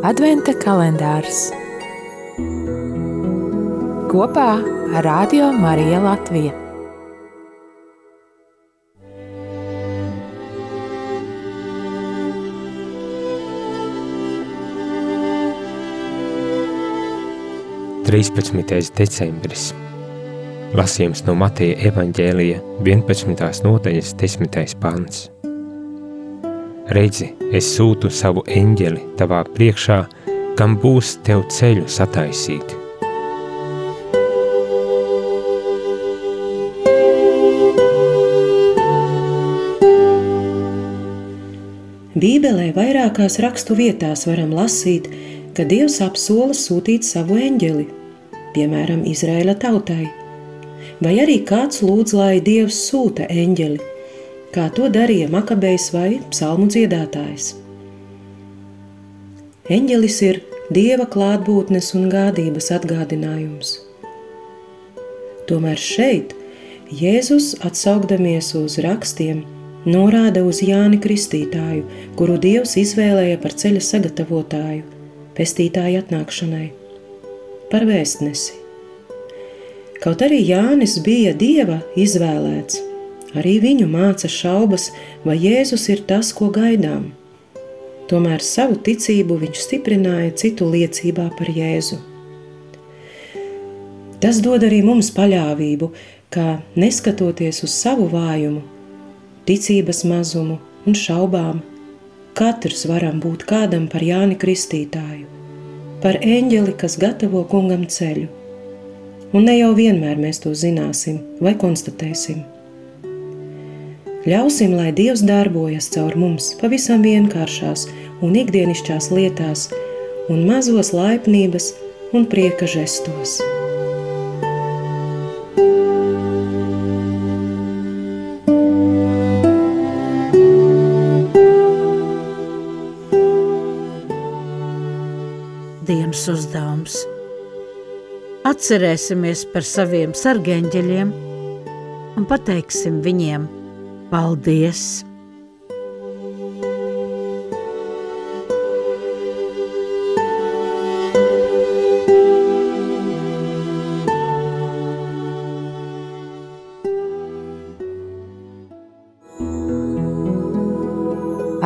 Adventa kalendārs kopā ar Radio Mariju Latviju. Trīspadsmitais decembris. Lasījums no Mateja evaņģēlija 11. nodaļas 10. pants. Redzi, es sūtu savu eņģeli tavā priekšā, kam būs tev ceļu sataisīt. Bībelē vairākās rakstu vietās varam lasīt, ka Dievs apsola sūtīt savu eņģeli, piemēram, Izraēla tautai. Vai arī kāds lūdz, lai Dievs sūta eņģeli, kā to darīja Makabejs vai psalmu dziedātājs. Eņģelis ir dieva klātbūtnes un gādības atgādinājums. Tomēr šeit Jēzus, atsaugdamies uz rakstiem, norāda uz Jāni Kristītāju, kuru Dievs izvēlēja par ceļa sagatavotāju, pestītāju atnākšanai, par vēstnesi. Kaut arī Jānis bija Dieva izvēlēts, Arī viņu māca šaubas, vai Jēzus ir tas, ko gaidām. Tomēr savu ticību viņš stiprināja citu liecībā par Jēzu. Tas dod arī mums paļāvību, ka neskatoties uz savu vājumu, ticības mazumu un šaubām, katrs varam būt kādam par Jāni Kristītāju, par eņģeli, kas gatavo kungam ceļu. Un ne jau vienmēr mēs to zināsim vai konstatēsim. Ļausim, lai Dievs darbojas caur mums pavisam vienkāršās un ikdienišķās lietās, un mazos laipnības un prieka žestos. Dienas uzdevums. Atcerēsimies par saviem sargeņģeļiem un pateiksim viņiem – Paldies!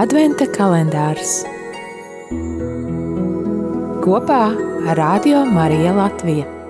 Adventa kalendārs kopā ar Radio Mariju Latviju.